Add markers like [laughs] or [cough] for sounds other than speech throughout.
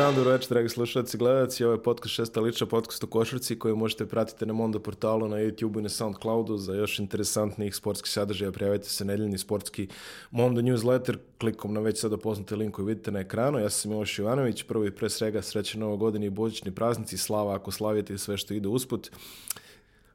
dan, dobro večer, dragi slušalci i gledalci. Ovo je podcast šesta liča, podcast o košarci koji možete pratiti na Mondo portalu, na YouTube i na Soundcloudu. Za još interesantnijih sportskih sadržaja prijavite se nedeljni sportski Mondo newsletter klikom na već sada poznate link koji vidite na ekranu. Ja sam Miloš Ivanović, prvo i pre svega srećan novo godini i božićni praznici, slava ako slavite i sve što ide usput.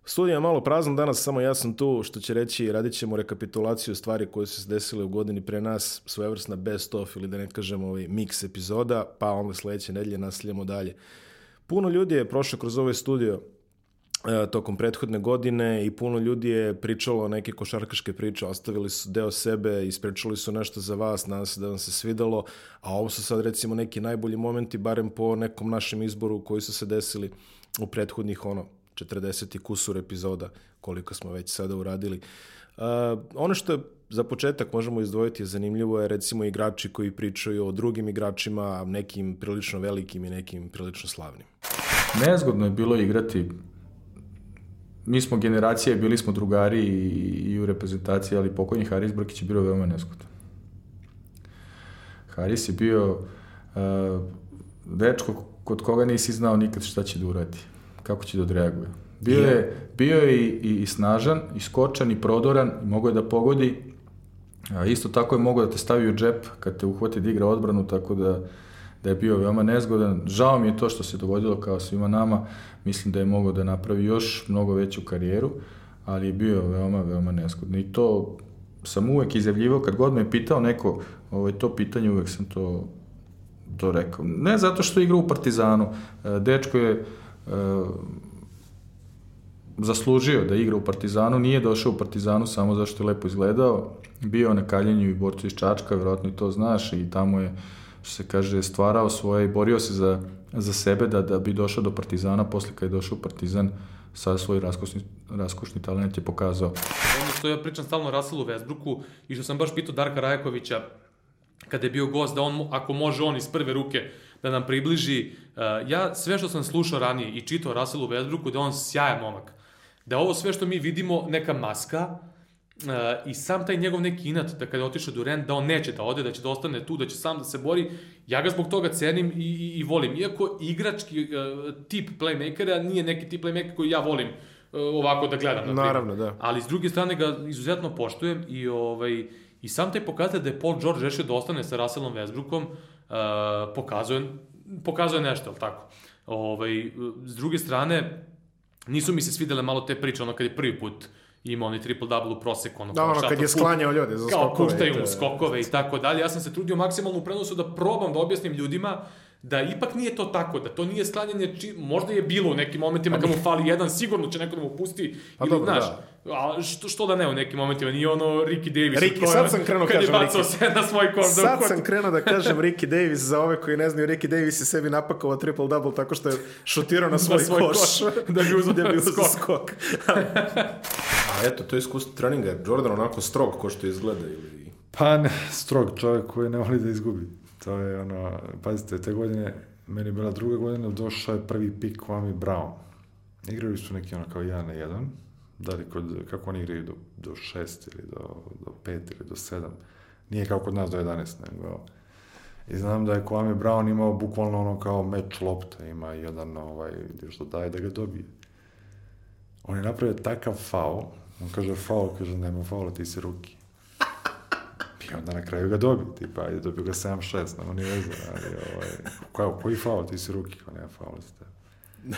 Studija je malo prazna danas, samo ja sam tu, što će reći, radit ćemo rekapitulaciju stvari koje su se desile u godini pre nas, svojevrsna best of ili da ne kažem ovaj mix epizoda, pa onda sledeće nedelje nastavljamo dalje. Puno ljudi je prošlo kroz ovaj studio e, tokom prethodne godine i puno ljudi je pričalo neke košarkaške priče, ostavili su deo sebe, ispričali su nešto za vas, nadam se da vam se svidelo, a ovo su sad recimo neki najbolji momenti, barem po nekom našem izboru koji su se desili u prethodnih ono 40 i kusur epizoda koliko smo već sada uradili. Uh, ono što za početak možemo izdvojiti je zanimljivo je recimo igrači koji pričaju o drugim igračima, nekim prilično velikim i nekim prilično slavnim. Nezgodno je bilo igrati mi smo generacije, bili smo drugari i, i u reprezentaciji, ali pokojni Haris Brkić je bilo veoma nezgodan. Haris je bio uh, dečko kod koga nisi znao nikad šta će da uradi kako će da odreaguje. Bio je, bio je i, i, i snažan, i skočan, i prodoran, i mogao je da pogodi, a isto tako je mogao da te stavi u džep kad te uhvati da igra odbranu, tako da, da je bio veoma nezgodan. Žao mi je to što se dogodilo kao svima nama, mislim da je mogao da napravi još mnogo veću karijeru, ali je bio veoma, veoma nezgodan. I to sam uvek izjavljivao, kad god me je pitao neko ovaj, to pitanje, uvek sam to, to rekao. Ne zato što igra u Partizanu, e, dečko je zaslužio da igra u Partizanu, nije došao u Partizanu samo zašto je lepo izgledao, bio na kaljenju i borcu iz Čačka, verovatno i to znaš, i tamo je, što se kaže, stvarao svoje i borio se za, za sebe da, da bi došao do Partizana, posle kad je došao u Partizan, sad svoj raskošni, raskošni talent je pokazao. Ono što ja pričam stalno o Russellu Westbrooku i što sam baš pitao Darka Rajakovića kada je bio gost, da on, ako može on iz prve ruke da nam približi, uh, ja sve što sam slušao ranije i čitao Russellu Westbrooku, da on sjajan momak. Da ovo sve što mi vidimo, neka maska, Uh, i sam taj njegov neki inat da kada je otišao Durant da on neće da ode, da će da ostane tu, da će sam da se bori, ja ga zbog toga cenim i, i, i volim. Iako igrački uh, tip playmakera nije neki tip playmaker koji ja volim uh, ovako da gledam. Na Naravno, da. Ali s druge strane ga izuzetno poštujem i ovaj i sam taj pokazatelj da je Paul George rešio da ostane sa Russellom Westbrookom uh, pokazuje, pokazuje nešto, ali tako? Ovaj, s druge strane, nisu mi se svidele malo te priče, ono kad je prvi put ima onaj triple double u proseku, ono Da, ono, kad je sklanjao ljude za kao skokove. puštaju i mu skokove i tako dalje. Ja sam se trudio maksimalno u prenosu da probam da objasnim ljudima da ipak nije to tako, da to nije sklanjanje, či, možda je bilo u nekim momentima kad mu fali jedan, sigurno će neko da mu pusti, Pa ili, dobro, znaš, da. a što, što da ne u nekim momentima, nije ono Ricky Davis. Ricky, sad sam krenuo kad je kažem bacao Ricky. sve na svoj kor. Sad sam krenuo da kažem Ricky Davis za ove koji ne znaju, Ricky Davis je sebi napakovao triple-double tako što je šutirao na [laughs] svoj, svoj koš, koš, [laughs] da bi uzeo da bi [laughs] skok. skok. A eto, to je iskustvo treninga. Je Jordan onako strog ko što izgleda ili... Pa ne, strog čovjek koji ne voli da izgubi. To je ono, pazite, te godine, meni je bila druga godina, došao je prvi pik Kwame Brown. Igrali su neki ono kao jedan na jedan, da li kod, kako oni igraju do, do šest ili do, do pet ili do sedam. Nije kao kod nas do 11, nego... I znam da je Kwame Brown imao bukvalno ono kao meč lopta, ima jedan ovaj, gdje što daje da ga dobije. On je napravio takav faul, on kaže faul, kaže nema faula, ti si ruki. I onda na kraju ga dobio, tipa, ajde, dobio ga 7-6, nema ni veze, ali, ovaj, kao, koji faul, ti si ruki, kao nema faula za tebe. [laughs]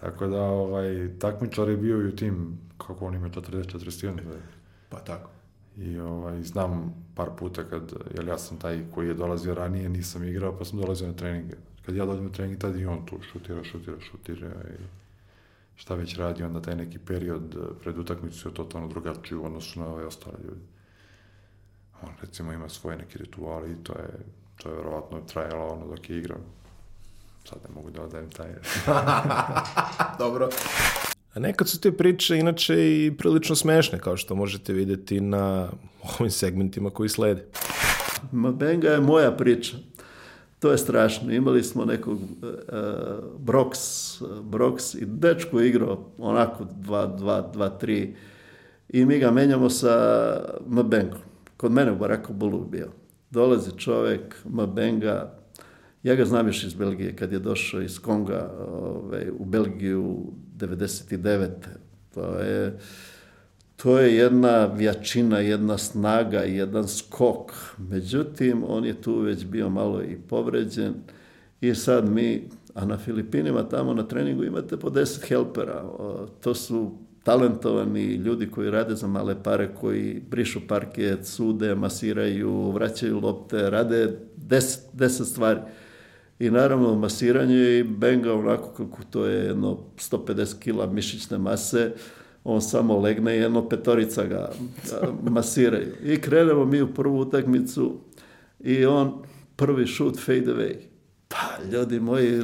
Tako da, ovaj, takmičar je bio i u tim, kako on ima 40-41, da. Pa tako. I ovaj, znam par puta kad, jer ja sam taj koji je dolazio ranije, nisam igrao, pa sam dolazio na treninge. Kad ja dođem na trening, tad i on tu šutira, šutira, šutira i šta već radi, onda taj neki period pred utakmicu je totalno drugačiji u odnosu na ove ostale ljudi. On recimo ima svoje neke rituale i to je, to je verovatno trajalo ono dok je igrao. Sad ne mogu da odajem taj... [laughs] Dobro. A nekad su te priče inače i prilično smešne, kao što možete vidjeti na ovim segmentima koji slede. Mabenga je moja priča. To je strašno. Imali smo nekog uh, Brox, Brox i dečko je igrao onako 2-2-2-3 i mi ga menjamo sa Mabengom. Kod mene u Baraku Bulu bio. Dolazi čovek, Mabenga, Ja ga znam još iz Belgije, kad je došao iz Konga ovaj, u Belgiju 99. To je, to je jedna vjačina, jedna snaga, jedan skok. Međutim, on je tu već bio malo i povređen i sad mi, a na Filipinima tamo na treningu imate po 10 helpera. To su talentovani ljudi koji rade za male pare, koji brišu parket, sude, masiraju, vraćaju lopte, rade deset, deset stvari. I naravno masiranje i benga onako kako to je jedno 150 kila mišićne mase, on samo legne i jedno petorica ga [laughs] masiraju. I krenemo mi u prvu utakmicu i on prvi šut fade away. Pa, ljudi moji,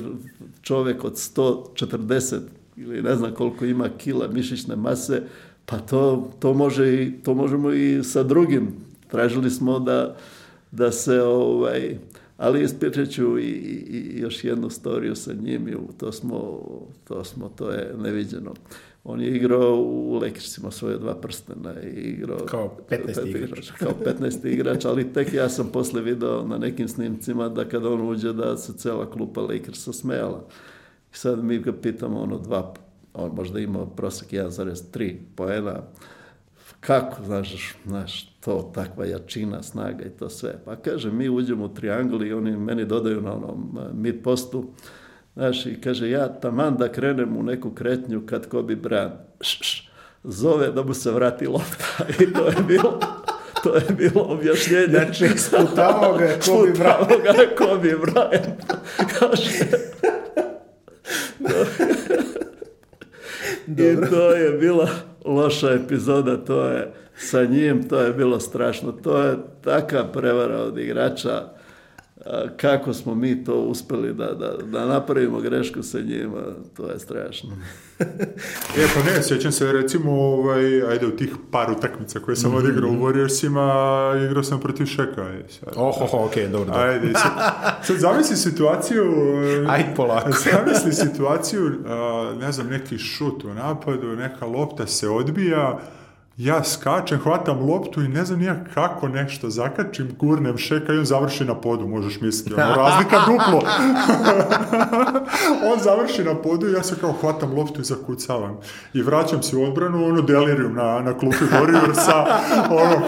čovjek od 140 ili ne znam koliko ima kila mišićne mase, pa to, to, može i, to možemo i sa drugim. Tražili smo da, da se, ovaj, ali ispričat ću i, i, još jednu storiju sa njim, to smo, to smo, to je neviđeno. On je igrao u Lekircima svoje dva prstena. I igrao, kao 15. igrač. Kao 15. igrač, ali tek ja sam posle video na nekim snimcima da kada on uđe da se cela klupa Lakersa smejala. I sad mi ga pitamo ono dva, on možda imao prosek 1,3 poena, kako, znaš, znaš, to, takva jačina, snaga i to sve. Pa kaže, mi uđemo u triangl i oni meni dodaju na onom eh, mid postu, znaš, i kaže, ja taman da krenem u neku kretnju kad Kobe Bryant zove da mu se vrati lopta [laughs] i to je bilo to je bilo objašnjenje. Znači, sputavao ga je Kobe Bryant. Kobe Bryant. [laughs] Kaže, I to je bila loša epizoda, to je sa njim, to je bilo strašno. To je taka prevara od igrača kako smo mi to uspjeli da, da, da napravimo grešku sa njima, to je strašno. [laughs] e, pa ne, sjećam se recimo, ovaj, ajde, u tih par utakmica koje sam mm-hmm. odigrao u Warriorsima, igrao sam protiv Šeka. Oh, oh, oh, ok, dobro. Ajde, sad, sad zamisli situaciju... [laughs] Ajde polako. [laughs] zamisli situaciju, ne znam, neki šut u napadu, neka lopta se odbija, ja skačem, hvatam loptu i ne znam nijak kako nešto zakačim, gurnem šeka i on završi na podu, možeš misliti. Ono, [laughs] razlika duplo. [laughs] on završi na podu i ja se kao hvatam loptu i zakucavam. I vraćam se u odbranu, ono delirium na, na klupi Warriorsa, [laughs] ono,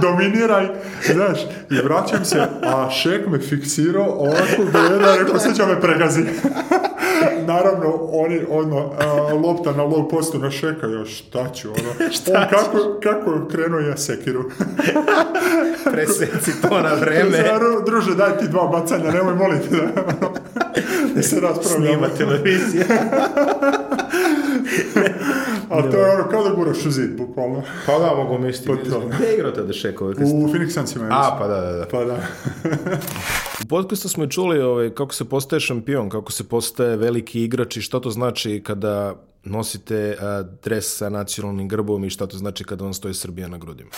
dominiraj, znaš. I vraćam se, a šek me fiksirao, ovako gleda, rekao, sad će me pregazi. Naravno, oni, ono, lopta na low postu na šeka, još šta ću, ono, [laughs] on kako, kako krenuo ja sekiru. [laughs] Preseci to na vreme. [laughs] druže, daj ti dva bacanja, nemoj moliti da, da se raspravljamo. Snima televizija. A to je ono kao da guraš u zid, bukvalno. Pa da, mogu misliti. Pa Gdje je igrao tada Šeko? U Phoenix Sunsima. A, pa da, da, da. Pa da. [laughs] u podcastu smo čuli ovaj, kako se postaje šampion, kako se postaje veliki igrač i što to znači kada nosite uh, dres sa nacionalnim grbom i šta to znači kada vam stoji Srbija na grudima?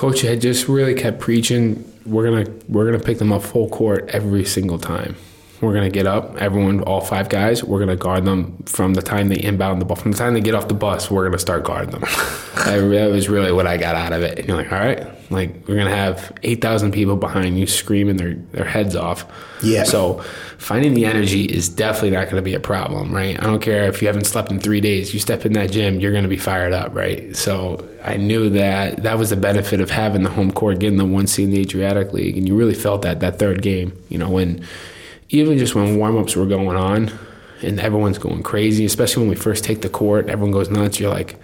Coach had just really kept preaching, we're gonna, we're gonna pick them up full court every single time. We're going to get up, everyone, all five guys, we're going to guard them from the time they inbound the ball. From the time they get off the bus, we're going to start guarding them. [laughs] that was really what I got out of it. And you're like, all right, like we're going to have 8,000 people behind you screaming their, their heads off. Yeah. So finding the energy is definitely not going to be a problem, right? I don't care if you haven't slept in three days, you step in that gym, you're going to be fired up, right? So I knew that that was the benefit of having the home court, getting the one seed in the Adriatic League. And you really felt that that third game, you know, when even just when warm ups were going on and everyone's going crazy, especially when we first take the court, everyone goes nuts. You're like,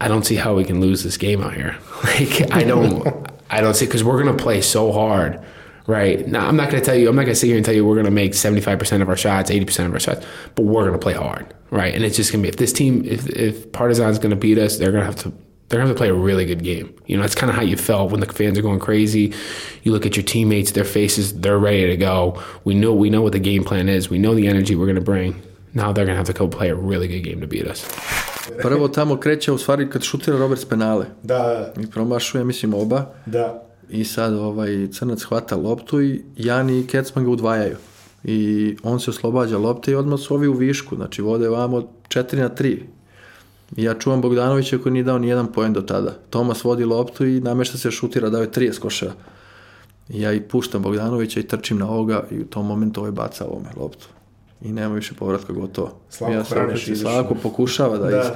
I don't see how we can lose this game out here. [laughs] Like, I don't, [laughs] I don't see because we're gonna play so hard, right? Now, I'm not gonna tell you, I'm not gonna sit here and tell you we're gonna make 75% of our shots, 80% of our shots, but we're gonna play hard, right? And it's just gonna be if this team, if if Partizan's gonna beat us, they're gonna have to they're going to play a really good game. You know, that's kind of how you felt when the fans are going crazy. You look at your teammates, their faces, they're ready to go. We know we know what the game plan is. We know the energy we're going to bring. Now they're going to have to go play a really good game to beat us. Prvo tamo kreće u stvari kad šutira Robert s penale. Da. I promašuje, mislim, oba. Da. I sad ovaj crnac hvata loptu i Jani i Kecman ga udvajaju. I on se oslobađa lopte i odmah su ovi u višku. Znači vode vamo 4 na 3 Ja čuvam Bogdanovića koji nije dao ni jedan poen do tada. Tomas vodi loptu i namešta se šutira, dao je 30 koševa. Ja i puštam Bogdanovića i trčim na ovoga i u tom momentu ovaj baca ovome loptu. I nema više povratka gotovo. Slavko ja izašao. Slavko pokušava da, Da. iz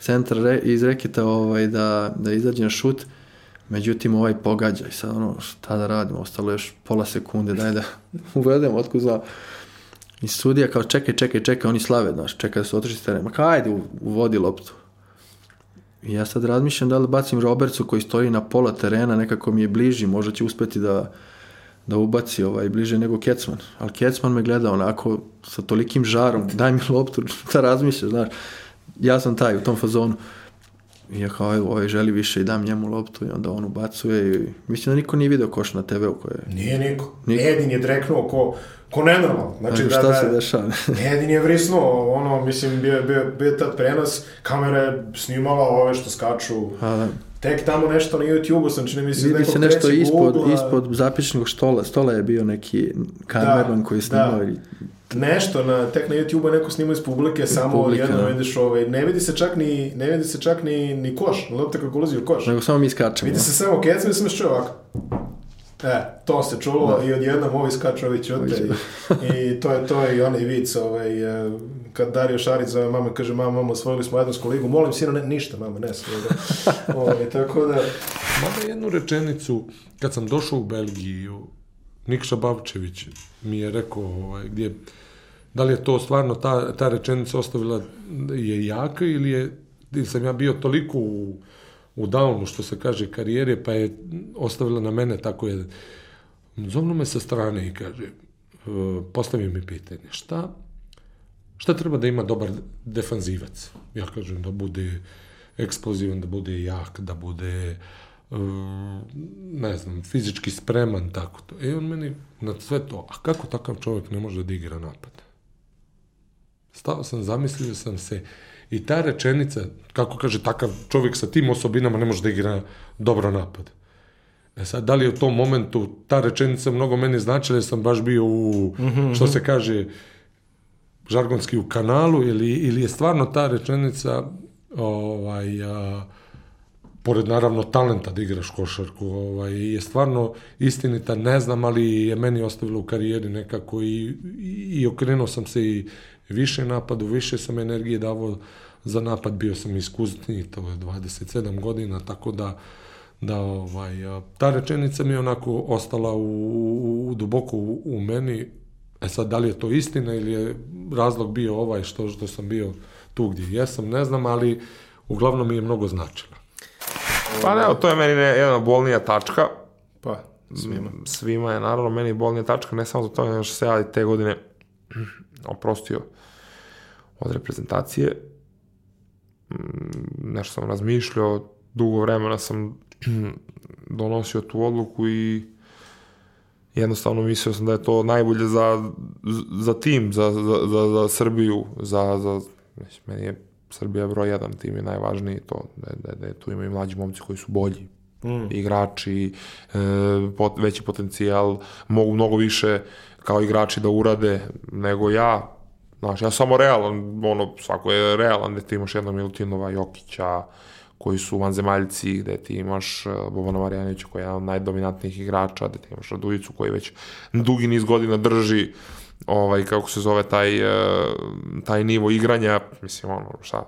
centra re, iz reketa ovaj, da, da izađe na šut, međutim ovaj pogađa i sad ono šta da radimo, ostalo još pola sekunde, daj da [laughs] uvedem otkud za... I sudija kao čekaj, čekaj, čekaj, oni slave, znaš, čekaj da se otrči s. Ma kao ajde, uvodi loptu. I ja sad razmišljam da li bacim Robertsu koji stoji na pola terena, nekako mi je bliži, možda će uspeti da, da ubaci ovaj, bliže nego Kecman. Ali Kecman me gleda onako sa tolikim žarom, daj mi loptu, [laughs] šta razmišljaš, znaš. Ja sam taj u tom fazonu. I ja kao, evo, ovaj želi više i dam njemu loptu i onda on ubacuje i mislim da niko nije video koš na TV-u koje je. Nije niko. Niko. Edin je dreknuo ko, ko nenormal. Znači, Znači, da, šta da, se dešava? Edin je vrisnuo, ono, mislim, bio, bio, bio tad prenos, kamera je snimala ove što skaču. A, da. Tek tamo nešto na YouTube-u sam čini mi se iz Vidi se nešto ispod, ugla. ispod zapičnog stola. Stola je bio neki kamerman koji je snimao da. i Nešto, na, tek na YouTube-u neko snima iz publike, samo publike, jedno da. vidiš, ovaj, ne vidi se čak ni, ne vidi se čak ni, ni koš, lopta kako ulazi u koš. nego samo mi skačemo. Vidi se samo kecam i sam čuo ovako. E, to se čulo i odjednom ovi skaču ovi ćute i, i to je to i onaj vic ovaj, e, kad Dario Šarić zove mama kaže mama, mama, osvojili smo jednosku ligu, molim sina, ne, ništa mama, ne svoje. [laughs] ovaj, tako da, Mada jednu rečenicu, kad sam došao u Belgiju, Nikša Bavčević mi je rekao ovaj, gdje, da li je to stvarno ta, ta rečenica ostavila je jaka ili je ili sam ja bio toliko u, u downu, što se kaže, karijere, pa je ostavila na mene tako je. Zovno me sa strane i kaže, e, postavi mi pitanje, šta, šta treba da ima dobar defanzivac? Ja kažem da bude eksplozivan, da bude jak, da bude e, ne znam, fizički spreman, tako to. I on meni na sve to, a kako takav čovjek ne može da igra napad? Stao sam, zamislio sam se i ta rečenica, kako kaže, takav čovjek sa tim osobinama ne može da igra dobro napad. E sad, da li je u tom momentu ta rečenica mnogo meni značila, jer sam baš bio u, što se kaže, žargonski u kanalu, ili, ili je stvarno ta rečenica ovaj, a, pored naravno talenta da igraš košarku, ovaj, je stvarno istinita, ne znam, ali je meni ostavilo u karijeri nekako i, i, i okrenuo sam se i više napadu, više sam energije davao za napad, bio sam iskusniji, to je 27 godina, tako da da ovaj, ta rečenica mi je onako ostala u, u, u duboko u, u meni, e sad da li je to istina ili je razlog bio ovaj što, što sam bio tu gdje jesam, ne znam, ali uglavnom mi je mnogo značila. Pa ne, to je meni ne, jedna bolnija tačka. pa, svima. Svima je naravno meni bolnija tačka, ne samo za to, nego što se ja te godine oprostio od reprezentacije. Mm, Nešto sam razmišljao, dugo vremena sam [clears throat] donosio tu odluku i jednostavno mislio sam da je to najbolje za, za tim, za, za, za, za Srbiju, za, za, mislim, meni je Srbija broj jedan, tim je najvažniji to, da, da, da tu ima i mlađi momci koji su bolji, mm. igrači, e, pot, veći potencijal, mogu mnogo više kao igrači da urade nego ja, Znaš, ja sam samo realan, ono, svako je realan, gde ti imaš jednog Milutinova, Jokića, koji su vanzemaljci, gde ti imaš uh, Bobana Marjanovića koji je jedan od najdominantnijih igrača, gde ti imaš Radujicu koji već dugi niz godina drži ovaj, kako se zove, taj, uh, taj nivo igranja, mislim, ono, šta,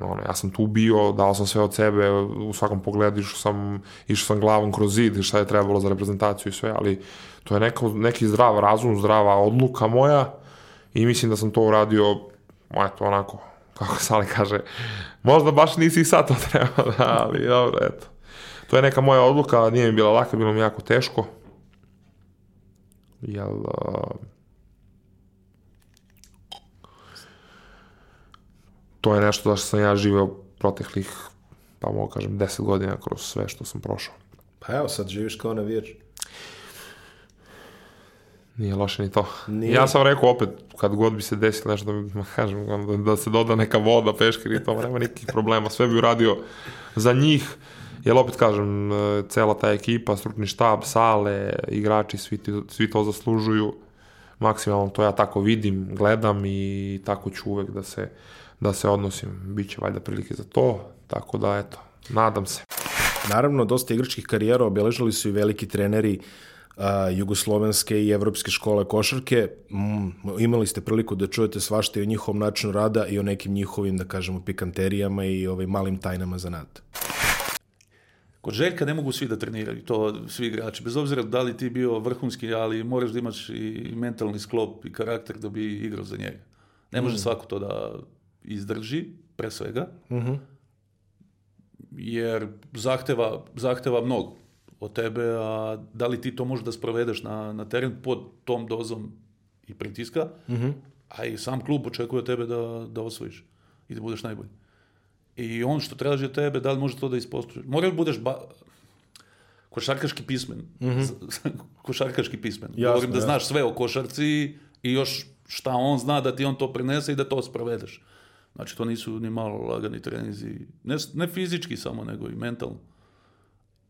ono, ja sam tu bio, dao sam sve od sebe, u svakom pogledu išao sam, išao sam glavom kroz zid, šta je trebalo za reprezentaciju i sve, ali to je neko, neki zdrav razum, zdrava odluka moja i mislim da sam to uradio, eto, onako, kako [laughs] Sali kaže, možda baš nisi i sad to [laughs] trebao, da, ali dobro, eto. To je neka moja odluka, nije mi bila laka, bilo mi jako teško. Jel, uh, to je nešto da što sam ja živeo proteklih, pa mogu kažem, 10 godina kroz sve što sam prošao. Pa evo, sad živiš kao navijač. Nije loše ni to. Nije. Ja sam rekao opet, kad god bi se desilo nešto, da, kažem, da, da se doda neka voda, peškir i to, nema nikakvih problema. Sve bi uradio za njih, jer opet kažem, e, cela ta ekipa, stručni štab, sale, igrači, svi, ti, svi to zaslužuju. Maksimalno to ja tako vidim, gledam i tako ću uvek da se, da se odnosim. Biće valjda prilike za to, tako da eto, nadam se. naravno, dosta igračkih karijera obeležili su i veliki treneri a, jugoslovenske i evropske škole košarke. Mm, imali ste priliku da čujete svašta i o njihovom načinu rada i o nekim njihovim, da kažemo, pikanterijama i ovaj, malim tajnama zanata. Kod Željka ne mogu svi da treniraju, to svi igrači. Bez obzira da li ti bio vrhunski, ali moraš da imaš i mentalni sklop i karakter da bi igrao za njega. Ne može svako to da izdrži, pre svega, jer zahteva, zahteva mnogo od tebe, a da li ti to možeš da sprovedeš na, na teren pod tom dozom i pritiska, a i sam klub očekuje od tebe da, da osvojiš i da budeš najbolji. I on što traži od tebe, da li može to da ispoštuješ? Mora da budeš ba... košarkaški pismen. [laughs] košarkaški pismen. Jasno, Govorim da jasno. znaš sve o košarci i još šta on zna da ti on to prenese i da to sprovedeš. Znači, to nisu ni malo lagani trenizi. Ne, ne fizički samo, nego i mentalno.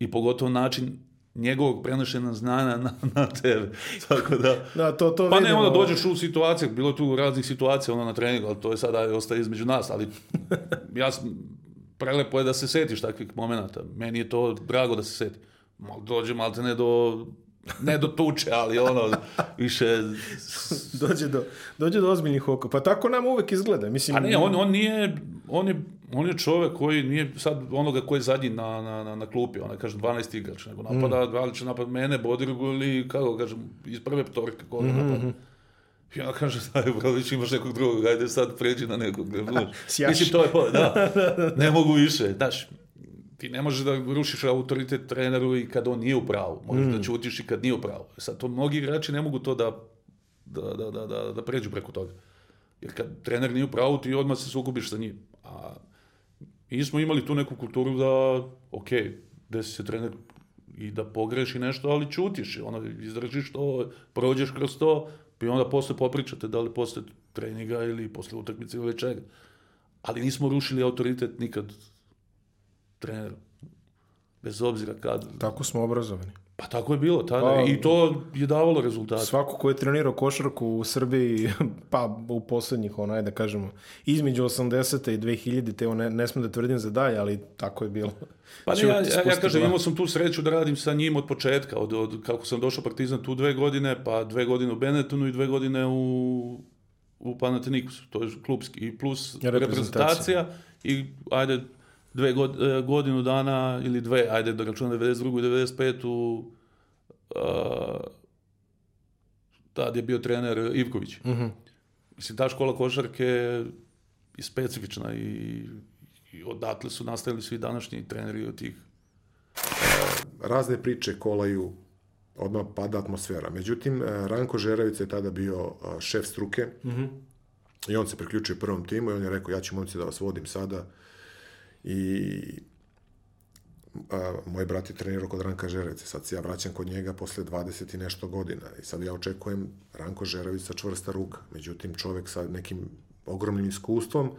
I pogotovo način njegovog prenošenja znanja na, na tebe. Tako da... Da, to, to Pa ne, onda dođeš u situaciju, bilo tu raznih situacija ono na treningu, ali to je sada ostaje između nas, ali [laughs] ja sam, prelepo je da se setiš takvih momenata. Meni je to drago da se seti. Dođe malte ne do, ne do tuče, ali ono, više... [laughs] Dođe do, dođe do ozbiljnih oko. Pa tako nam uvek izgleda. Mislim, A ne, on, on nije, on je, on je čovek koji nije sad onoga koji je zadnji na, na, na, na klupi, onaj, kažem, 12 igrač, nego napada, da li će napad mene, Bodirogu ili, kako kažem, iz prve petorke koga napada. I ja kažem, stari brolić, imaš nekog drugog, ajde sad pređi na nekog. [laughs] Sjaš. Mislim, to je po, da, [laughs] ne mogu više, znaš, ti ne možeš da rušiš autoritet treneru i kad on nije u pravu, možeš da ćutiš i kad nije u pravu. E Sad, to mnogi igrači ne mogu to da, da, da, da, da, da pređu preko toga. Jer kad trener nije u pravu, ti odmah se sukobiš sa njim. A mi smo imali tu neku kulturu da, ok, desi se trener i da pogreši nešto, ali čutiš, ono, izdržiš to, prođeš kroz to, i onda posle popričate, da li posle treninga ili posle utakmice ili čega. Ali nismo rušili autoritet nikad trenera. Bez obzira kad. Tako smo obrazovani. Pa tako je bilo tada. Pa- I to je davalo rezultate. Svako ko je trenirao košarku u Srbiji, [laughs] pa u poslednjih, onaj da kažemo, između 80. i 2000. te ne, ne smem da tvrdim za dalje, ali tako je bilo. Pa ne, ja, ja, ja kažem, imao sam tu sreću da radim sa njim od početka, od, od kako sam došao Partizan tu dve godine, pa dve godine u Benettonu i dve godine u, u Panathinaikosu, to je klubski, i plus Reprezentacija. reprezentacija i ajde dve god, e, godinu dana ili dve, ajde da računam 92. i 95. Uh, tad je bio trener Ivković. Mislim, ta škola košarke je specifična i, i odatle su nastavili svi današnji treneri od tih razne priče kolaju, odmah pada atmosfera. Međutim, e, Ranko Žeravica je tada bio a, šef struke i on se priključio prvom timu i on je rekao, ja ću momci da vas vodim sada i a, moj brat je trenirao kod Ranka Žeravice, sad se ja vraćam kod njega posle 20 i nešto godina i sad ja očekujem Ranko Žeravica čvrsta ruka, međutim čovek sa nekim ogromnim iskustvom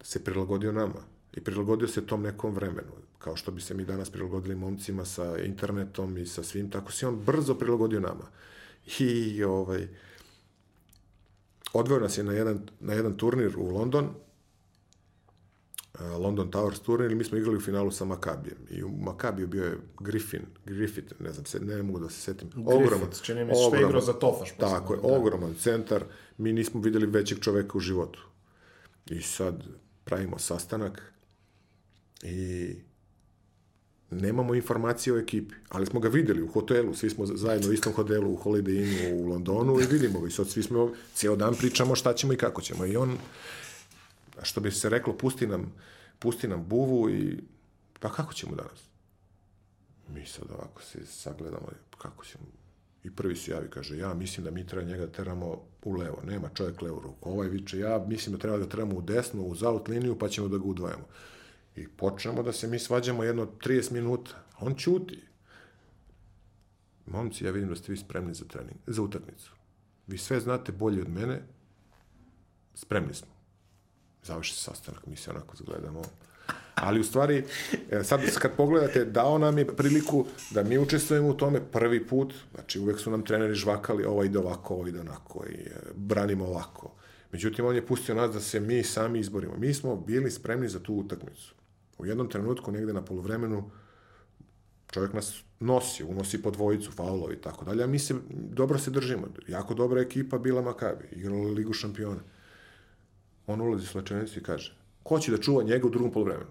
se prilagodio nama i prilagodio se tom nekom vremenu. Kao što bi se mi danas prilagodili momcima sa internetom i sa svim, tako se on brzo prilagodio nama. I ovaj, odveo nas je na jedan, na jedan turnir u London, London Towers turnir mi smo igrali u finalu sa Makabijem. I u Makabiju bio je Griffin, Griffith, ne znam, se, ne mogu da se setim. Ogroman, čini mi što je igrao za Tofaš. Tako je, ogroman centar. Mi nismo videli većeg čoveka u životu. I sad pravimo sastanak i nemamo informacije o ekipi, ali smo ga videli u hotelu, svi smo zajedno u istom hotelu u Holiday Innu u Londonu i vidimo ga i sad svi smo, cijel dan pričamo šta ćemo i kako ćemo i on, što bi se reklo, pusti nam, pusti nam buvu i pa kako ćemo danas? Mi sad ovako se sagledamo, kako ćemo, i prvi se javi, kaže, ja mislim da mi treba njega da teramo u levo, nema čovjek levu ruku. Ovaj viče, ja mislim da treba da teramo u desnu, u zaut liniju, pa ćemo da ga udvajamo. I počnemo da se mi svađamo jedno 30 minuta. On ćuti. Momci, ja vidim da ste vi spremni za trening, za utakmicu. Vi sve znate bolje od mene, spremni smo. Završi sastanak, mi se onako zgledamo. Ali u stvari, e, sad kad pogledate, dao nam je priliku da mi učestvujemo u tome prvi put, znači uvek su nam treneri žvakali, ovo ide ovako, ovo ide onako i e, branimo ovako. Međutim, on je pustio nas da se mi sami izborimo. Mi smo bili spremni za tu utakmicu. U jednom trenutku, negde na polovremenu, čovjek nas nosi, unosi po dvojicu, faulovi i tako dalje, a mi se, dobro se držimo. Jako dobra ekipa bila Makabi, igrala Ligu šampiona. On ulazi u slačenicu i kaže, ko će da čuva njega u drugom polovremenu?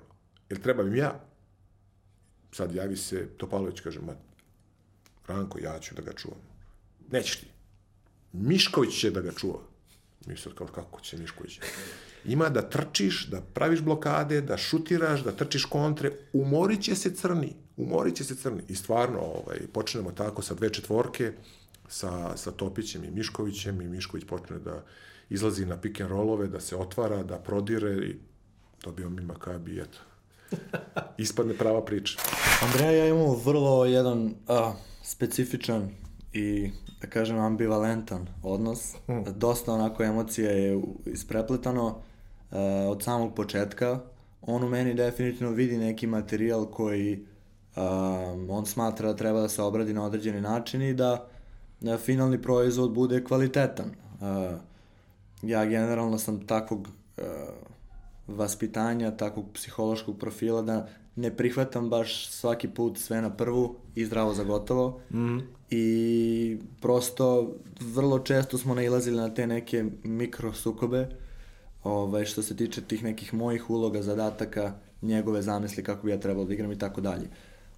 Jel treba im ja? Sad javi se Topalović, kaže, ma, Ranko, ja ću da ga čuvam. Nećeš ti. Mišković će da ga čuva. Mi sad kao, kako će Mišković? Ima da trčiš, da praviš blokade, da šutiraš, da trčiš kontre, umorit će se crni, umorit će se crni. I stvarno, ovaj, počnemo tako sa dve četvorke, sa, sa Topićem i Miškovićem i Mišković počne da izlazi na pick and rollove, da se otvara, da prodire i dobio mi Makabi eto. Ispadne prava priča. Andreja ja imamo vrlo jedan a, specifičan i da kažem ambivalentan odnos. Hmm. Dosta onako emocija je isprepletano a, od samog početka. On u meni definitivno vidi neki materijal koji a, on smatra da treba da se obradi na određeni način i da, da finalni proizvod bude kvalitetan. A, ja generalno sam takvog a, vaspitanja, takvog psihološkog profila da ne prihvatam baš svaki put sve na prvu i zdravo za gotovo. Mm. I prosto vrlo često smo nailazili na te neke mikro sukobe ovaj, što se tiče tih nekih mojih uloga, zadataka, njegove zamisli kako bi ja trebalo da igram i tako dalje.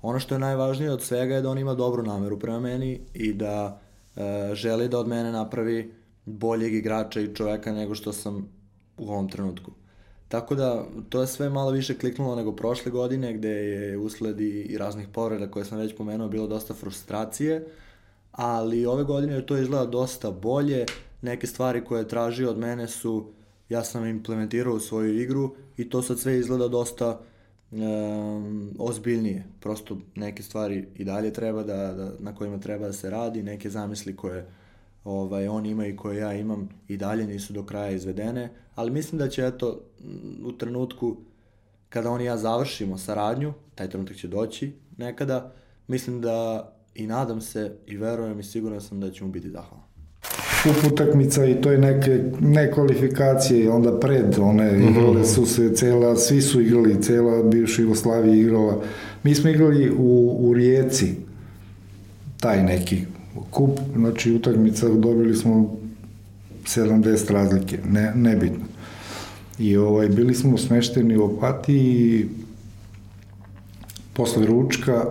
Ono što je najvažnije od svega je da on ima dobru nameru prema meni i da e, želi da od mene napravi boljeg igrača i čoveka nego što sam u ovom trenutku. Tako da, to je sve malo više kliknulo nego prošle godine, gde je usled i, raznih povreda koje sam već pomenuo, bilo dosta frustracije, ali ove godine je to izgleda dosta bolje, neke stvari koje je tražio od mene su, ja sam implementirao u svoju igru i to sad sve izgleda dosta um, ozbiljnije. Prosto neke stvari i dalje treba da, da, na kojima treba da se radi, neke zamisli koje ovaj, on ima i koje ja imam i dalje nisu do kraja izvedene, ali mislim da će eto u trenutku kada on i ja završimo saradnju, taj trenutak će doći nekada, mislim da i nadam se i verujem i siguran sam da će mu biti zahvalan. kup utakmica i to je neke ne kvalifikacije onda pred one igrale su se cela svi su igrali cela bivša Jugoslavija igrala mi smo igrali u, u Rijeci taj neki kup znači utakmica dobili smo 70 razlike ne, nebitno. I ovaj bili smo smešteni u Opatiji posle ručka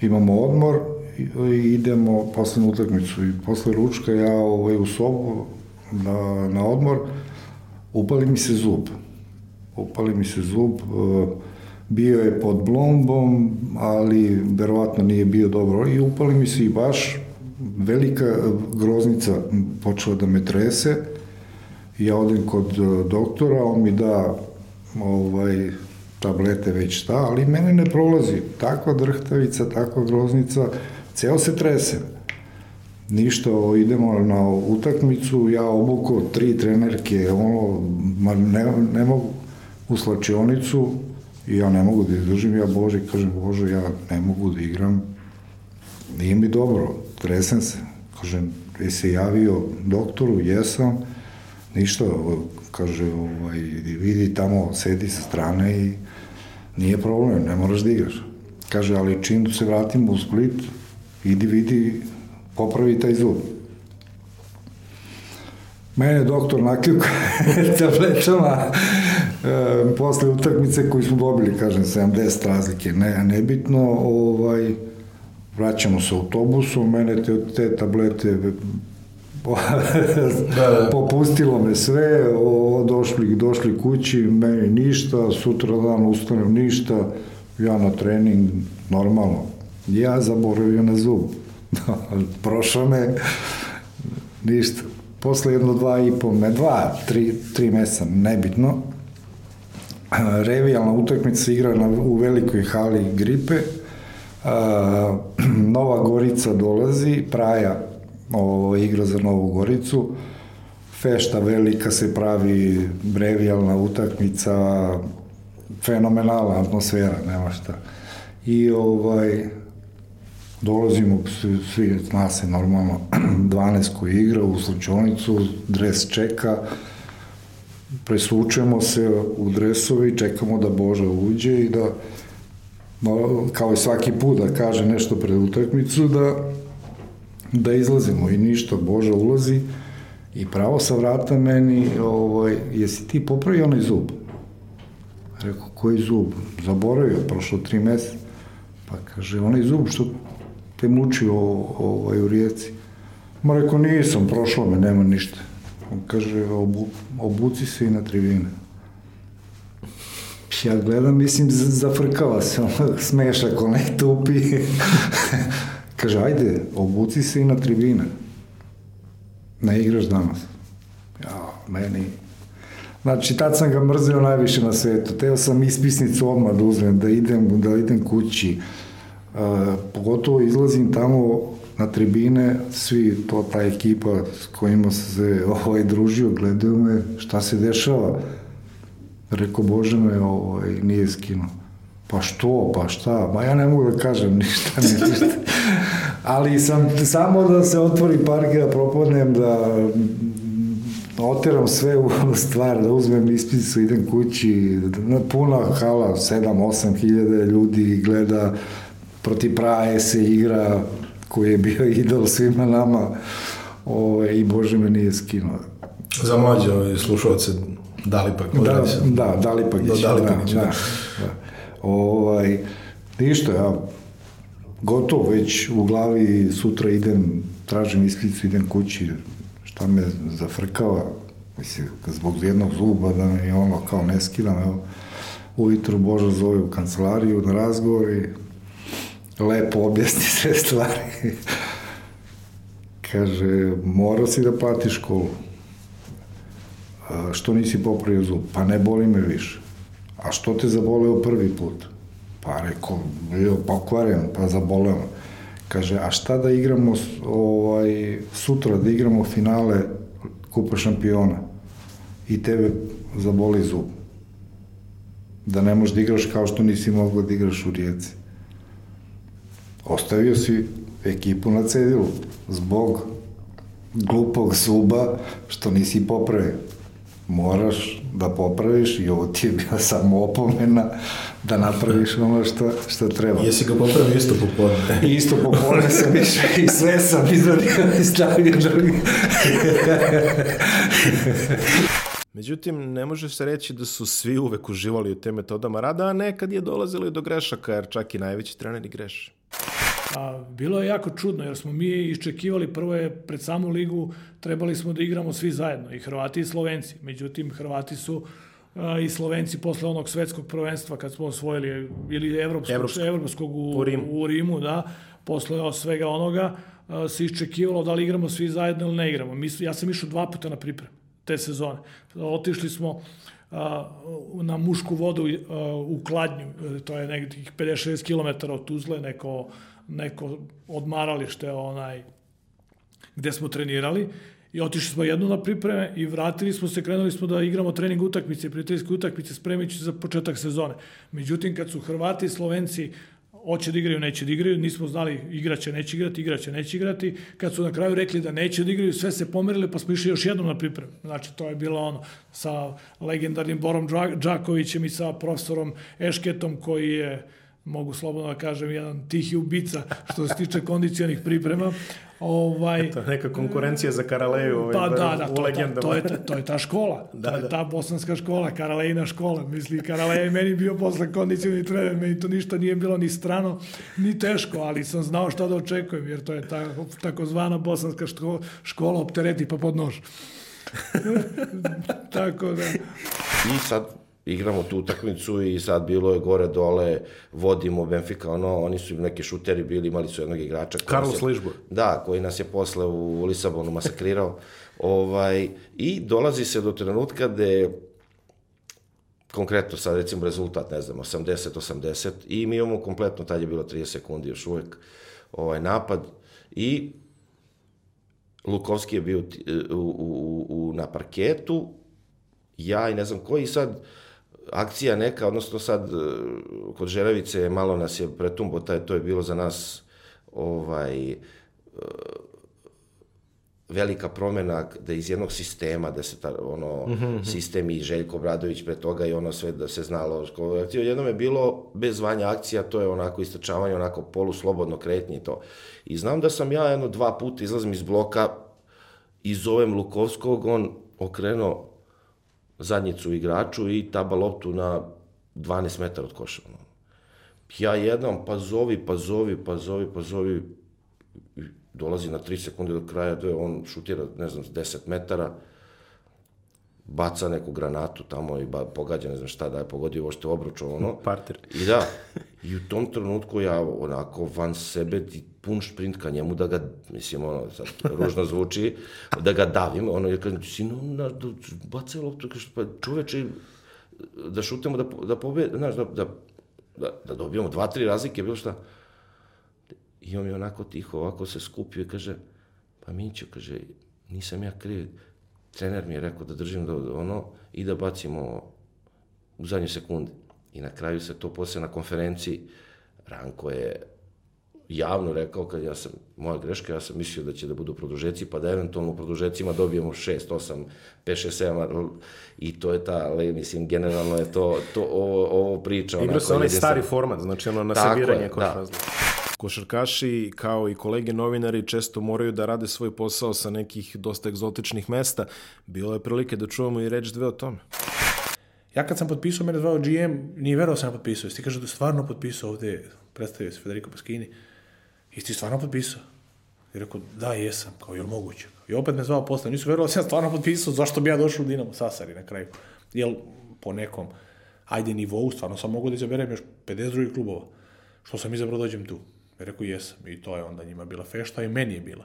imamo odmor i i idemo posle utakmicu. I posle ručka ja ovaj, u sobu na, na odmor upali mi se zub. Upali mi se zub e, bio je pod blombom ali verovatno nije bio dobro. I upali mi se i baš velika groznica počela da me trese ja odem kod e, doktora on mi da ovaj tablete već šta, ali mene ne prolazi. Takva drhtavica, takva groznica, ceo se trese. Ništa, idemo na utakmicu, ja obuko tri trenerke, ono, ma ne, ne mogu u slačionicu i ja ne mogu da izdržim, ja Bože, kažem, Bože, ja ne mogu da igram, nije mi dobro, tresem se, kažem, jesi javio doktoru, jesam, ništa, kaže, ovaj, vidi tamo, sedi sa strane i nije problem, ne moraš da igraš. Kaže, ali čim se vratimo u Split, idi vidi, popravi taj zub. Mene doktor nakljuka [laughs] tabletama e, posle utakmice koju smo dobili, kažem, 70 razlike, ne, nebitno, ovaj, vraćamo se autobusom, mene te, te tablete [laughs] popustilo me sve, o, došli, došli kući, meni ništa, sutra dan ustanem ništa, ja na trening, normalno. Ja zaboravio na zub. [laughs] Prošao me, ništa. Posle jedno dva i po, me, dva, tri, tri mesa, nebitno. Revijalna utakmica se igra na, u velikoj hali gripe. A, [clears throat] Nova Gorica dolazi, Praja ovo, igra za Novu Goricu. Fešta velika se pravi, brevijalna utakmica, fenomenalna atmosfera, nema šta. I ovaj, dolazimo, svi, svi zna se normalno, [clears throat] 12 koji igra u slučajnicu, dres čeka, presučemo se u dresovi, čekamo da Boža uđe i da kao i svaki put da kaže nešto pred utakmicu, da, da izlazimo i ništa, Boža ulazi i pravo sa vrata meni, ovaj, jesi ti popravio onaj zub? Rekao, koji zub? Zaboravio, prošlo tri meseca. Pa kaže, onaj zub što te muči o, ovaj, u rijeci. Ma rekao, nisam, prošlo me, nema ništa. On kaže, obu, obuci se i na tribine. Ja gledam, mislim, zafrkava se, [laughs] ono, smešak, onaj tupi. [laughs] kaže, ajde, obuci se i na tribine. Ne igraš danas. Ja, meni... Znači, tad sam ga mrzio najviše na svetu. Teo sam ispisnicu odmah da uzmem, da idem, da idem kući. Uh, pogotovo izlazim tamo na tribine, svi, to ta ekipa s kojima se [laughs] ovaj, družio, gledaju me, šta se dešava. Rekao, Bože me, ovaj, nije skinuo. Pa što, pa šta, ma ja ne mogu da kažem ništa, ni ništa. [laughs] Ali sam samo da se otvori parke, da propodnem, da oteram sve u stvar, da uzmem ispisu, idem kući, na puna hala, 7-8 hiljada ljudi gleda, protiv Praje se igra, koji je bio [laughs] idol svima nama, o, i Bože me nije skinuo. Za mlađe ove slušalce, da li pak Da, da, Dalipagić. Do Dalipagića, da, da. da, da. Ovaj, ništa, ja gotovo već u glavi sutra idem, tražim ispicu, idem kući, šta me zafrkava, mislim, zbog jednog zuba da me ono kao ne skidam, evo, ujutro Boža zove u kancelariju na razgovor i lepo objasni sve stvari. [laughs] Kaže, morao si da platiš školu. Što nisi popravio zub? Pa ne boli me više. A što te zaboleo prvi put? Pa rekao, bio pokvaren, pa zaboleo. me. Kaže, a šta da igramo ovaj, sutra, da igramo finale Kupa šampiona i tebe zaboli zub. Da ne možeš da igraš kao što nisi mogla da igraš u Rijeci. Ostavio si ekipu na cedilu zbog glupog zuba što nisi popravio. Moraš da popraviš i ovo ti je bila samo opomena da napraviš ono što, što treba. Jesi ga popravio isto popodne? [laughs] Isto popodne sam išao i sve sam izvadio i stavio drugi. [laughs] Međutim, ne može se reći da su svi uvek uživali u te metodama rada, a nekad je dolazilo i do grešaka, jer čak i najveći treneri greše. A, bilo je jako čudno, jer smo mi iščekivali, prvo je pred samu ligu trebali smo da igramo svi zajedno, i Hrvati i Slovenci. Međutim, Hrvati su a, i Slovenci posle onog svetskog prvenstva kad smo osvojili, ili evropskog, Evropskog. evropskog u, U Rimu. u Rimu, da, posle svega onoga a, se iščekivalo da li igramo svi zajedno ili ne igramo. Mi, ja sam išao dva puta na pripremu te sezone. Otišli smo a, na mušku vodu a, u Kladnju, to je nekih 56 km od Tuzle, neko, neko odmaralište onaj, gde smo trenirali i otišli smo jednu na pripreme i vratili smo se, krenuli smo da igramo trening utakmice, prijateljske utakmice, spremići za početak sezone. Međutim, kad su Hrvati i Slovenci hoće da igraju, neće da igraju, nismo znali igraće, neće igrati, igraće, neće igrati. Kad su na kraju rekli da neće da igraju, sve se pomerile, pa smo išli još jednom na pripremu. Znači, to je bilo ono sa legendarnim Borom Đakovićem i sa profesorom Ešketom, koji je mogu slobodno da kažem, jedan tihi ubica što se tiče kondicionih priprema. Ovaj, To je neka konkurencija za Karaleju ovaj, Pa da, da, u to, legendama. to, je, ta- to je ta škola. [laughs] Da, to je da. ta bosanska škola, Karalejna škola. Misli, Karalej je meni bio posle kondicioni trener, meni to ništa nije bilo ni strano, ni teško, ali sam znao šta da očekujem, jer to je ta, takozvana bosanska škola, škola optereti pa pod nož. [laughs] Tako da... I sad igramo tu utakmicu i sad bilo je gore dole, vodimo Benfica, ono, oni su im neki šuteri bili, imali su jednog igrača. Carlos je- Ližbor. Da, koji nas je posle u Lisabonu masakrirao. [laughs] ovaj, I dolazi se do trenutka gde konkretno sad recimo rezultat, ne znam, 80-80 i mi imamo kompletno, tad je bilo 30 sekundi još uvek ovaj napad i Lukovski je bio ti- u, u, u, na parketu, ja i ne znam koji sad akcija neka, odnosno sad e, kod Žerevice malo nas je pretumbo, taj, to je bilo za nas ovaj, e, velika promjena da iz jednog sistema, da se ta, ono, Mhm, sistem i Željko Bradović pre toga i ono sve da se znalo. akcija. Jednom je bilo bez zvanja akcija, to je onako istračavanje, onako poluslobodno kretnje i to. I znam da sam ja jedno dva puta izlazim iz bloka i zovem Lukovskog, on okrenuo zadnjicu igraču i taba loptu na 12 metara od koša. Ja jednom, pa zovi, pa zovi, pa zovi, pa zovi, dolazi na 3 sekunde do kraja, je on šutira, ne znam, s 10 metara, baca neku granatu tamo i ba, pogađa, ne znam šta da je pogodio, ovo što je obručo, ono. [laughs] Parter. I da, i u tom trenutku ja onako van sebe pun šprint ka njemu da ga, mislim, ono, sad ružno zvuči, [laughs] da ga davim, ono, jer kažem, sino, na, da, bacaj loptu, kaže, pa čoveče, da šutemo, da, da pobede, znaš, da, da, da, da dobijemo dva, tri razlike, bilo šta. I on mi onako tiho, ovako se skupio i kaže, pa Mićo, kaže, nisam ja kriv, trener mi je rekao da držim do, ono i da bacimo u zadnje sekunde. I na kraju se to posle na konferenciji, Ranko je javno rekao kad ja sam, moja greška, ja sam mislio da će da budu produžeci, pa da eventualno u produžecima dobijemo 6, 8, 5, 6, 7, i to je ta, ali mislim, generalno je to, to ovo, ovo priča. Igra se onaj stari format, znači ono na Tako sabiranje je, koš da. razlika. Košarkaši, kao i kolege novinari, često moraju da rade svoj posao sa nekih dosta egzotičnih mesta. Bilo je prilike da čujemo i reč dve o tome. Ja kad sam potpisao, mene zvao GM, nije verovao sam ja potpisao. Jesi ti kaže da stvarno potpisao ovde, predstavio se Federico Paschini. Jesi ti stvarno potpisao? I rekao, da, jesam, kao, je li moguće? I opet me zvao posle, nisu verovali da sam stvarno potpisao, zašto bi ja došao u Dinamo Sasari na kraju? Jel, po nekom, ajde nivou, stvarno sam mogu da izaberem još 50 drugih klubova. Što sam izabrao dođem tu? I rekao, jesam. I to je onda njima bila fešta i meni je bila.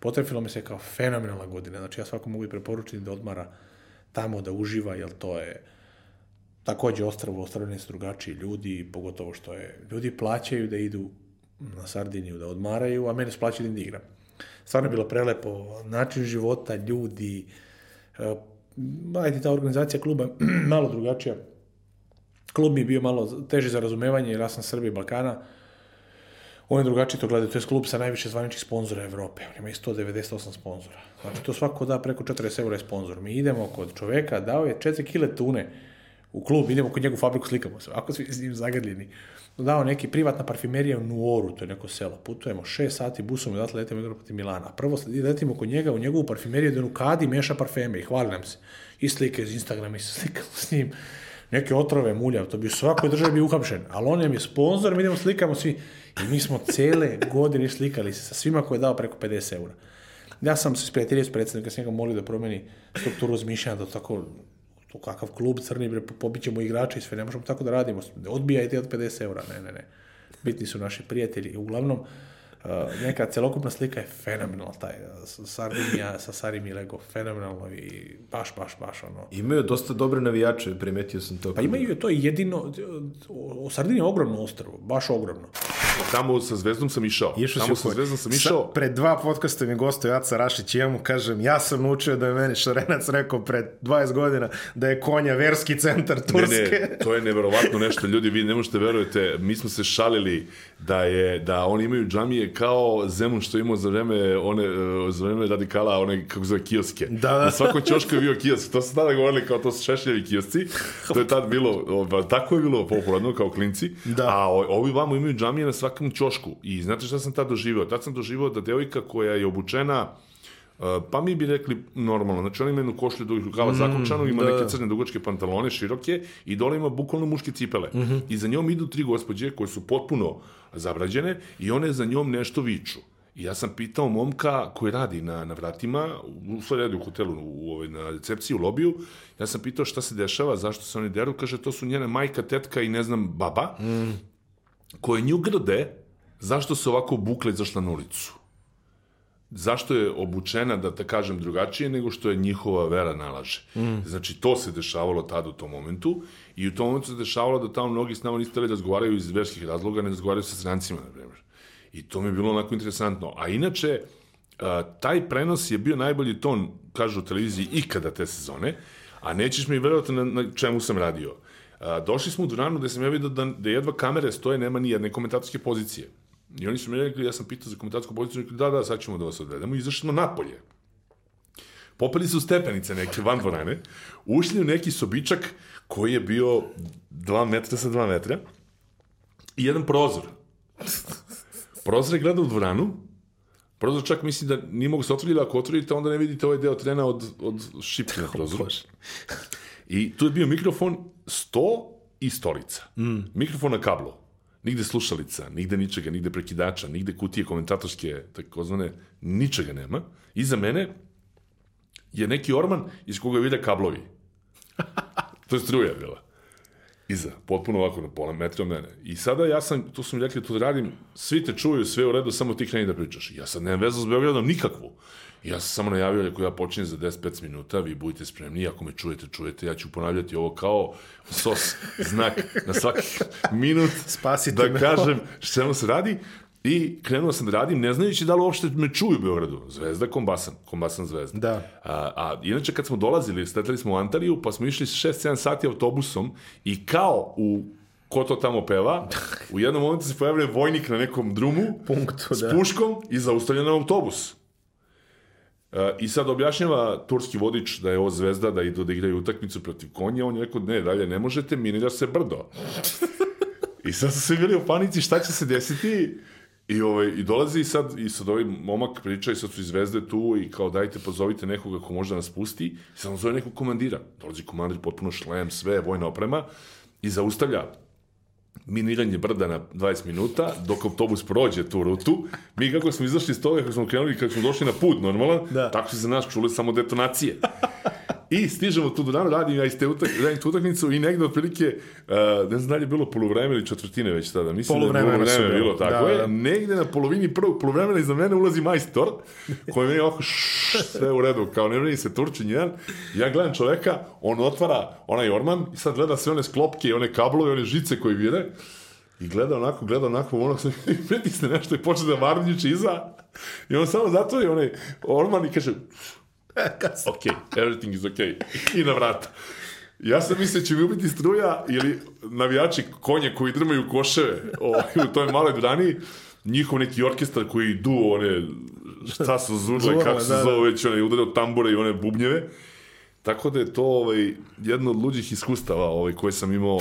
Potrefilo mi se kao fenomenalna godina. Znači, ja svako mogu i preporučiti da odmara tamo, da uživa, jer to je takođe ostravo, ostravljeni su drugačiji ljudi, pogotovo što je, ljudi plaćaju da idu na Sardiniju da odmaraju, a mene su plaćali da igram. Stvarno je bilo prelepo, način života, ljudi, e, ajde ta organizacija kluba [clears throat] malo drugačija. Klub mi je bio malo teži za razumevanje, jer ja sam Srbije i Balkana, Oni drugačije to gledaju, to je klub sa najviše zvaničnih sponzora Evrope. On ima i 198 sponzora. Znači, to svako da preko 40 eura je sponzor. Mi idemo kod čoveka, dao je 4 kile tune u klub, idemo kod njegovu fabriku, slikamo se. Ako svi s njim zagrljeni. Dao neki privatna parfimerija u Nuoru, to je neko selo. Putujemo 6 sati busom i odatle letimo igra protiv Milana. Prvo letimo kod njega u njegovu parfimeriju da u kadi meša parfeme i hvali nam se. I slike iz Instagrama i se slikamo s njim neke otrove mulja, to bi u svakoj državi bio uhapšen, ali on je mi sponsor, mi idemo slikamo svi. I mi smo cele godine slikali se sa svima koje je dao preko 50 eura. Ja sam se sprijateljio s predsjednikom, sam ga molio da promeni strukturu razmišljanja, da tako, to kakav klub crni, bre, pobićemo igrače i sve, ne možemo tako da radimo. Odbijajte od 50 eura, ne, ne, ne. Bitni su naši prijatelji. Uglavnom, neka celokupna slika je fenomenalna, taj uh, Sardinija sa Sarim i Lego, fenomenalno i baš, baš, baš ono. Imaju dosta dobre navijače, primetio sam to. Pa imaju, to je jedino, o Sardinija je ogromno ostrvo, baš ogromno. Tamo sa Zvezdom sam išao. Išao Tamo sa Zvezdom sam Sa- išao. Pred dva podcasta mi gostuje Aca Rašić i ja mu kažem, ja sam naučio da je meni Šarenac rekao pred 20 godina da je konja verski centar Turske. Ne, ne, [laughs] to je neverovatno nešto, ljudi, vi ne možete verujete, mi smo se šalili da je, da oni imaju džamije kao Zemun što je imao za vreme, one, e, za vreme radikala, one, kako zove, kioske. Da, da. Na svakom ćošku je bio kiosk, to su tada govorili kao to su šešljevi kiosci, to je tad bilo, tako je bilo popularno kao klinci, Da. a ovi vamo imaju džamije na svakom ćošku i znate šta sam tad doživio? Tad sam doživio da devojka koja je obučena pa mi bi rekli normalno, znači ona ima jednu košlju dugih rukava mm, zakončanu, ima da, neke crne dugačke pantalone, široke i dole ima bukvalno muške cipele. Mhm. I za njom idu tri gospođe koje su potpuno zabrađene i one za njom nešto viču. I ja sam pitao momka koji radi na, na vratima, u sve radi u hotelu, u, ovaj, na recepciji, u lobiju, ja sam pitao šta se dešava, zašto se oni deru, kaže to su njene majka, tetka i ne znam, baba, Mm. koje nju grde zašto se ovako obukla i zašla na ulicu zašto je obučena, da te kažem, drugačije nego što je njihova vera nalaže. Mm. Znači, to se dešavalo tad u tom momentu i u tom momentu se dešavalo da tamo mnogi s nama nisu hteli da razgovaraju iz verskih razloga, ne razgovaraju sa strancima, na primjer. I to mi je bilo onako interesantno. A inače, a, taj prenos je bio najbolji ton, kažu u televiziji, ikada te sezone, a nećeš mi verovati na, na čemu sam radio. A, došli smo u dvoranu gde sam ja vidio da, da jedva kamere stoje, nema ni jedne komentatorske pozicije. I oni su mi rekli, ja sam pitao za komentatorsku poziciju, rekli, da, da, sad ćemo da vas odvedemo. I izašli smo napolje. popeli su stepenice neke van dvorane, ušli u neki sobičak koji je bio 2 metra sa 2 metra i jedan prozor. Prozor je gledao u dvoranu, prozor čak misli da nije mogu se otvoriti, ako otvorite onda ne vidite ovaj deo trena od, od šipke na prozoru. I tu je bio mikrofon, sto i stolica. Mm. Mikrofon na kablu. Nigde slušalica, nigde ničega, nigde prekidača, nigde kutije komentatorske, takozvane, ničega nema. Iza mene je neki orman iz koga vide kablovi. to je struja bila. Iza, potpuno ovako na pola metra od mene. I sada ja sam, tu su mi rekli, tu radim, svi te čuju, sve u redu, samo ti kreni da pričaš. Ja sad nemam vezu s Beogradom nikakvu. Ja sam samo najavio ako ja počinjem za 10-15 minuta, vi budite spremni, ako me čujete, čujete, ja ću ponavljati ovo kao sos znak na svaki [laughs] minut Spasite da me. kažem što se radi. I krenuo sam da radim, ne znajući da li uopšte me čuju u Beogradu. Zvezda, kombasan, kombasan zvezda. Da. A, a inače kad smo dolazili, stetali smo u Antaliju, pa smo išli 6-7 sati autobusom i kao u ko to tamo peva, u jednom momentu se pojavlja vojnik na nekom drumu Punktu, s da. puškom i zaustavljen na autobus. I sad objašnjava turski vodič da je ovo zvezda, da idu da igraju utakmicu protiv konja, on je rekao, ne, dalje ne možete, minira se brdo. [laughs] I sad su svi bili u panici šta će se desiti i, ovaj, i dolazi i sad, i sad ovaj momak priča i sad su i zvezde tu i kao dajte pozovite nekoga ko može da nas pusti i sad on zove nekog komandira. Dolazi komandir, potpuno šlem, sve, vojna oprema i zaustavlja miniranje brda na 20 minuta, dok autobus prođe tu rutu, mi kako smo izašli iz toga, kako smo krenuli, kako smo došli na put normalan, Da. tako su za nas čule samo detonacije. I stižemo tu do dana, radim ja iz te utak, radim tu utakmicu i negde otprilike, uh, ne znam da li je bilo poluvreme ili četvrtine već tada, mislim Poluvremena da je su poluvreme bilo, tako Da, je. da. Negde na polovini prvog poluvremena iza mene ulazi majstor, koji meni ovako šš, sve u redu, kao ne vredi se Turčin jedan. Ja gledam čoveka, on otvara onaj orman i sad gleda sve one sklopke i one kablove, one žice koji vire. I gleda onako, gleda onako, onak se [laughs] pritisne nešto i počne da varnjiče iza. I on samo zatvori onaj orman i kaže, [laughs] ok, everything is ok. I na vrata. Ja sam mislio da će mi ubiti struja ili navijači konje koji drmaju koševe ovaj, u toj maloj dvorani, njihov neki orkestar koji du one, šta su Zurle, kako se da, da. zove, već one udarao tambure i one bubnjeve. Tako da je to ovaj, jedno od luđih iskustava ovaj, koje sam imao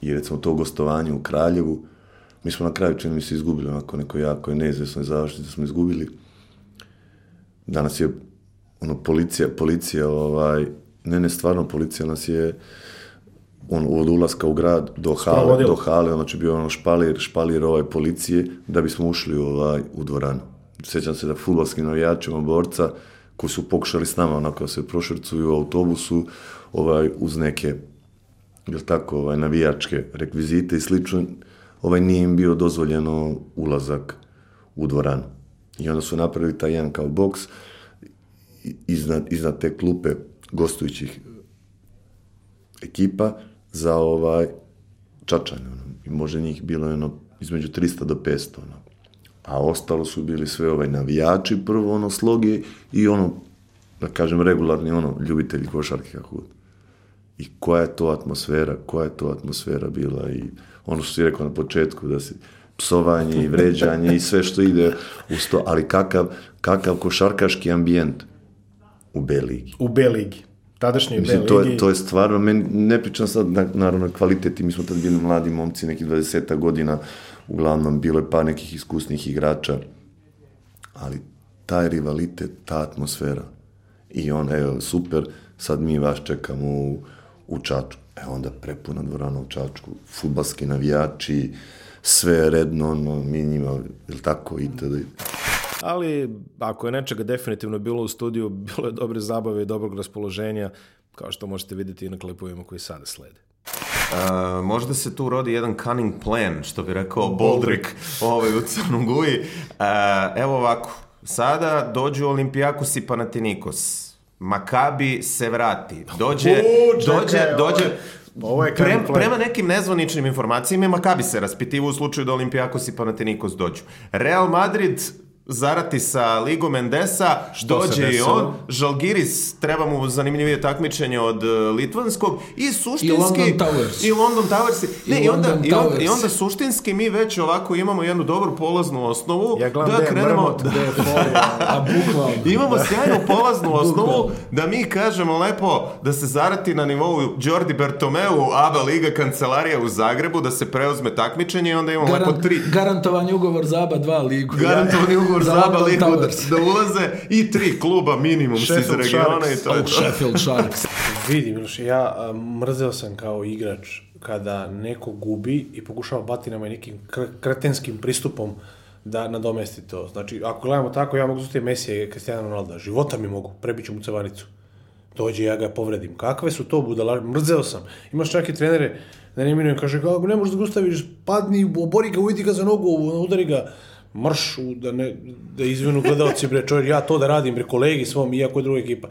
I recimo to gostovanje u Kraljevu, mi smo na kraju čini mi se izgubili onako neko jako je neizvesno i završiti da smo izgubili. Danas je ono policija, policija ovaj, ne ne stvarno policija nas je on od ulaska u grad do hale, do hale, znači bio ono špalir, špalir ovaj policije da bismo ušli ovaj, u dvoranu. Sjećam se da futbolskim navijačima borca koji su pokušali s nama onako se prošrcuju u autobusu ovaj, uz neke jel tako, ovaj, navijačke rekvizite i slično, ovaj, nije im bio dozvoljeno ulazak u dvoranu. I onda su napravili taj jedan kao boks iznad, iznad te klupe gostujućih ekipa za ovaj čačanje. Ono. I može njih bilo ono, između 300 do 500. Ono. A ostalo su bili sve ovaj navijači prvo ono sloge i ono, da kažem, regularni ono, ljubitelji košarke kako god. I koja je to atmosfera, koja je to atmosfera bila i ono što si rekao na početku, da si psovanje i vređanje i sve što ide uz to, ali kakav, kakav košarkaški ambijent u B ligi. U B ligi. Tadašnji B Mislim, to ligi. je, to je stvarno, meni, ne pričam sad, na, naravno, kvaliteti, mi smo tad bili mladi momci, neki 20 godina, uglavnom, bilo je par nekih iskusnih igrača, ali taj rivalitet, ta atmosfera, i on, evo, super, sad mi vas čekamo u, u Čačku. E onda prepuna dvorana u Čačku, futbalski navijači, sve je redno, ono, mi njima, jel tako, itd. Ali, ako je nečega definitivno bilo u studiju, [laughs] bilo je dobre zabave i dobrog raspoloženja, kao što možete vidjeti i na klipovima koji sada slede. Uh, možda se tu rodi jedan cunning plan, što bi rekao Boldrik ovaj, u Crnom Guji. Uh, evo ovako, sada dođu Olimpijakos i Panathinaikos. Makabi se vrati. Dođe, U, čekaj, dođe, dođe, ovo je plan. prema nekim nezvaničnim informacijama, Makabi se raspitivo u slučaju da Olimpijakos i Panathinaikos dođu. Real Madrid zarati sa Ligom Mendesa, Što dođe i on, Žalgiris treba mu zanimljivije takmičenje od uh, Litvanskog i suštinski... I London Towers. I London Towers. Ne, I i, onda, London i, onda, Towers. I onda suštinski mi već ovako imamo jednu dobru polaznu osnovu Ja gledam da je krenemo... folija. A bukvalno. [laughs] Imamo sjajnu polaznu [laughs] osnovu da mi kažemo lepo da se zarati na nivou Jordi Bertomeu, ABA Liga kancelarija u Zagrebu, da se preuzme takmičenje i onda imamo lepo Garant, tri, garantovani ugovor za ABA 2 ligu. garantovani [laughs] ugovor za ABA London Ligu da, da ulaze i tri kluba minimum iz regiona Sharks. i to je to. Sheffield Sharks. Vidi, Miloš, ja mrzeo sam kao igrač kada neko gubi i pokušava batinama i nekim kre- kretenskim pristupom da nadomesti to. Znači, ako gledamo tako, ja mogu zustiti Mesija i Cristiano Ronaldo. Života mi mogu, prebiću mu cevanicu. Dođe, ja ga povredim. Kakve su to budalaže? Mrzeo sam. Imaš čak i trenere, da ne imenujem, kaže, ne možeš da ga ustaviš, padni, obori ga, ujdi ga za nogu, udari ga, mrš, u- da, ne, da izvinu gledalci, bre, čovjek, ja to da radim, bre, kolegi svom, iako je druga ekipa.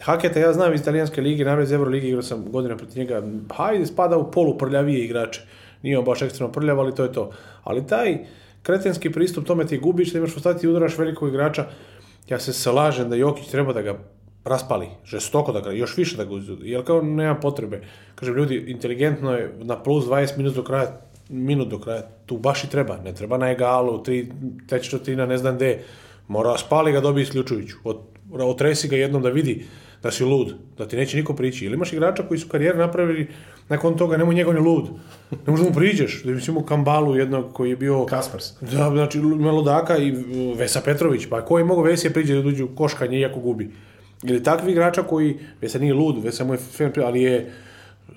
Haketa, ja znam iz italijanske lige, naravno iz Euroligi, igrao sam godina protiv njega, hajde, spada u polu prljavije igrače. Nije on baš ekstremno prljav, ali to je to. Ali taj kretenski pristup, tome ti gubiš, da imaš ostati i udaraš velikog igrača, ja se slažem da Jokić treba da ga raspali, žestoko da ga, još više da ga uzudi, jer kao nema potrebe. Kažem, ljudi, inteligentno je na plus 20 minut do kraja, minut do kraja, tu baš i treba, ne treba na egalu, tri, treća četvrtina, ne znam gde, mora spali ga dobi isključujuću, Ot, otresi ga jednom da vidi da si lud, da ti neće niko prići. Ili imaš igrača koji su karijeru napravili, nakon toga nemoj njegov ni lud. Ne možda mu priđeš, da mislim u Kambalu jednog koji je bio... Kaspars. Da, znači ima Ludaka i Vesa Petrović, pa ko je mogao Vesija priđe da uđe u koškanje iako gubi. Ili takvi igrača koji, Vesa nije lud, Vesa mu je fan, ali je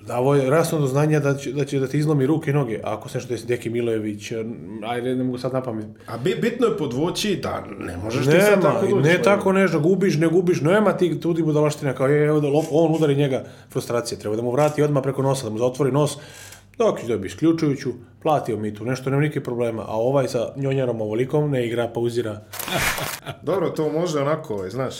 davo je rasno do znanja da će, da će da ti izlomi ruke i noge. Ako se nešto desi Deki Milojević, eh, ajde, ne mogu sad napamet. A bi, bitno je podvući da ne možeš ti sad Nema, tako doći. ne tako nešto, gubiš, ne gubiš, nema ti tudi budalaština, kao je, evo da lop- on udari njega, frustracije, treba da mu vrati odmah preko nosa, da mu zatvori nos, dok će dobiti isključujuću, platio mi tu, nešto, nema nikakvih problema, a ovaj sa njonjarom ovolikom ne igra, pauzira. [laughs] Dobro, to može onako, ovaj, znaš.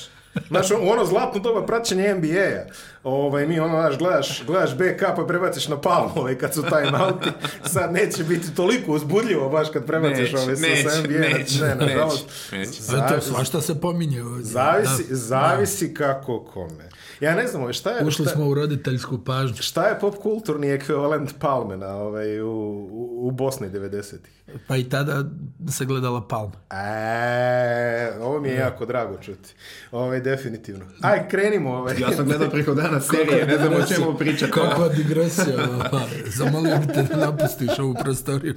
Znaš, u ono zlatno doba praćenja NBA-a, ovaj, mi ono, znaš, gledaš, gledaš BK pa prebaciš na palmu, ovaj, kad su time-outi, sad neće biti toliko uzbudljivo baš kad prebaciš Neće, ovaj, sa, NBA, neće, ne, neće, neće. Eto, svašta se pominje ovdje. Zavisi, Da. zavisi kako kome. Ja ne znam, ovaj, šta je... Ušli šta, smo u roditeljsku pažnju. Šta je pop kulturni ekvivalent Palmena ovaj, u, u, u Bosni 90-ih? Pa i tada se gledala palma. E, ovo mi je jako drago čuti. Ovaj, definitivno. Aj, krenimo. Ovaj. Ja sam gledao preko dana serije, ne znam o čemu pričati. Kakva digresija. ovaj. Zamolio bi te da napustiš ovu prostoriju.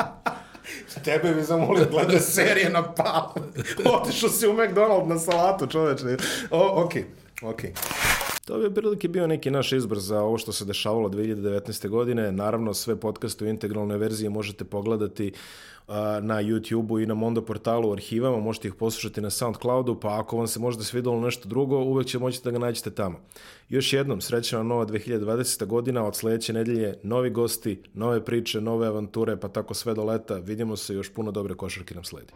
Tebe bi zamolio da gledaš serije na palu. Otišao si u McDonald na salatu, čoveče. O, ok, ok. To bi prilike bio neki naš izbor za ovo što se dešavalo 2019. godine. Naravno, sve podcaste u integralnoj verziji možete pogledati a, na YouTube-u i na Mondo portalu u arhivama, možete ih poslušati na Soundcloudu, pa ako vam se možda svidalo nešto drugo, uvek će moći da ga nađete tamo. Još jednom, srećna nova 2020. godina, od sledeće nedelje novi gosti, nove priče, nove avanture, pa tako sve do leta. Vidimo se, još puno dobre košarke nam sledi.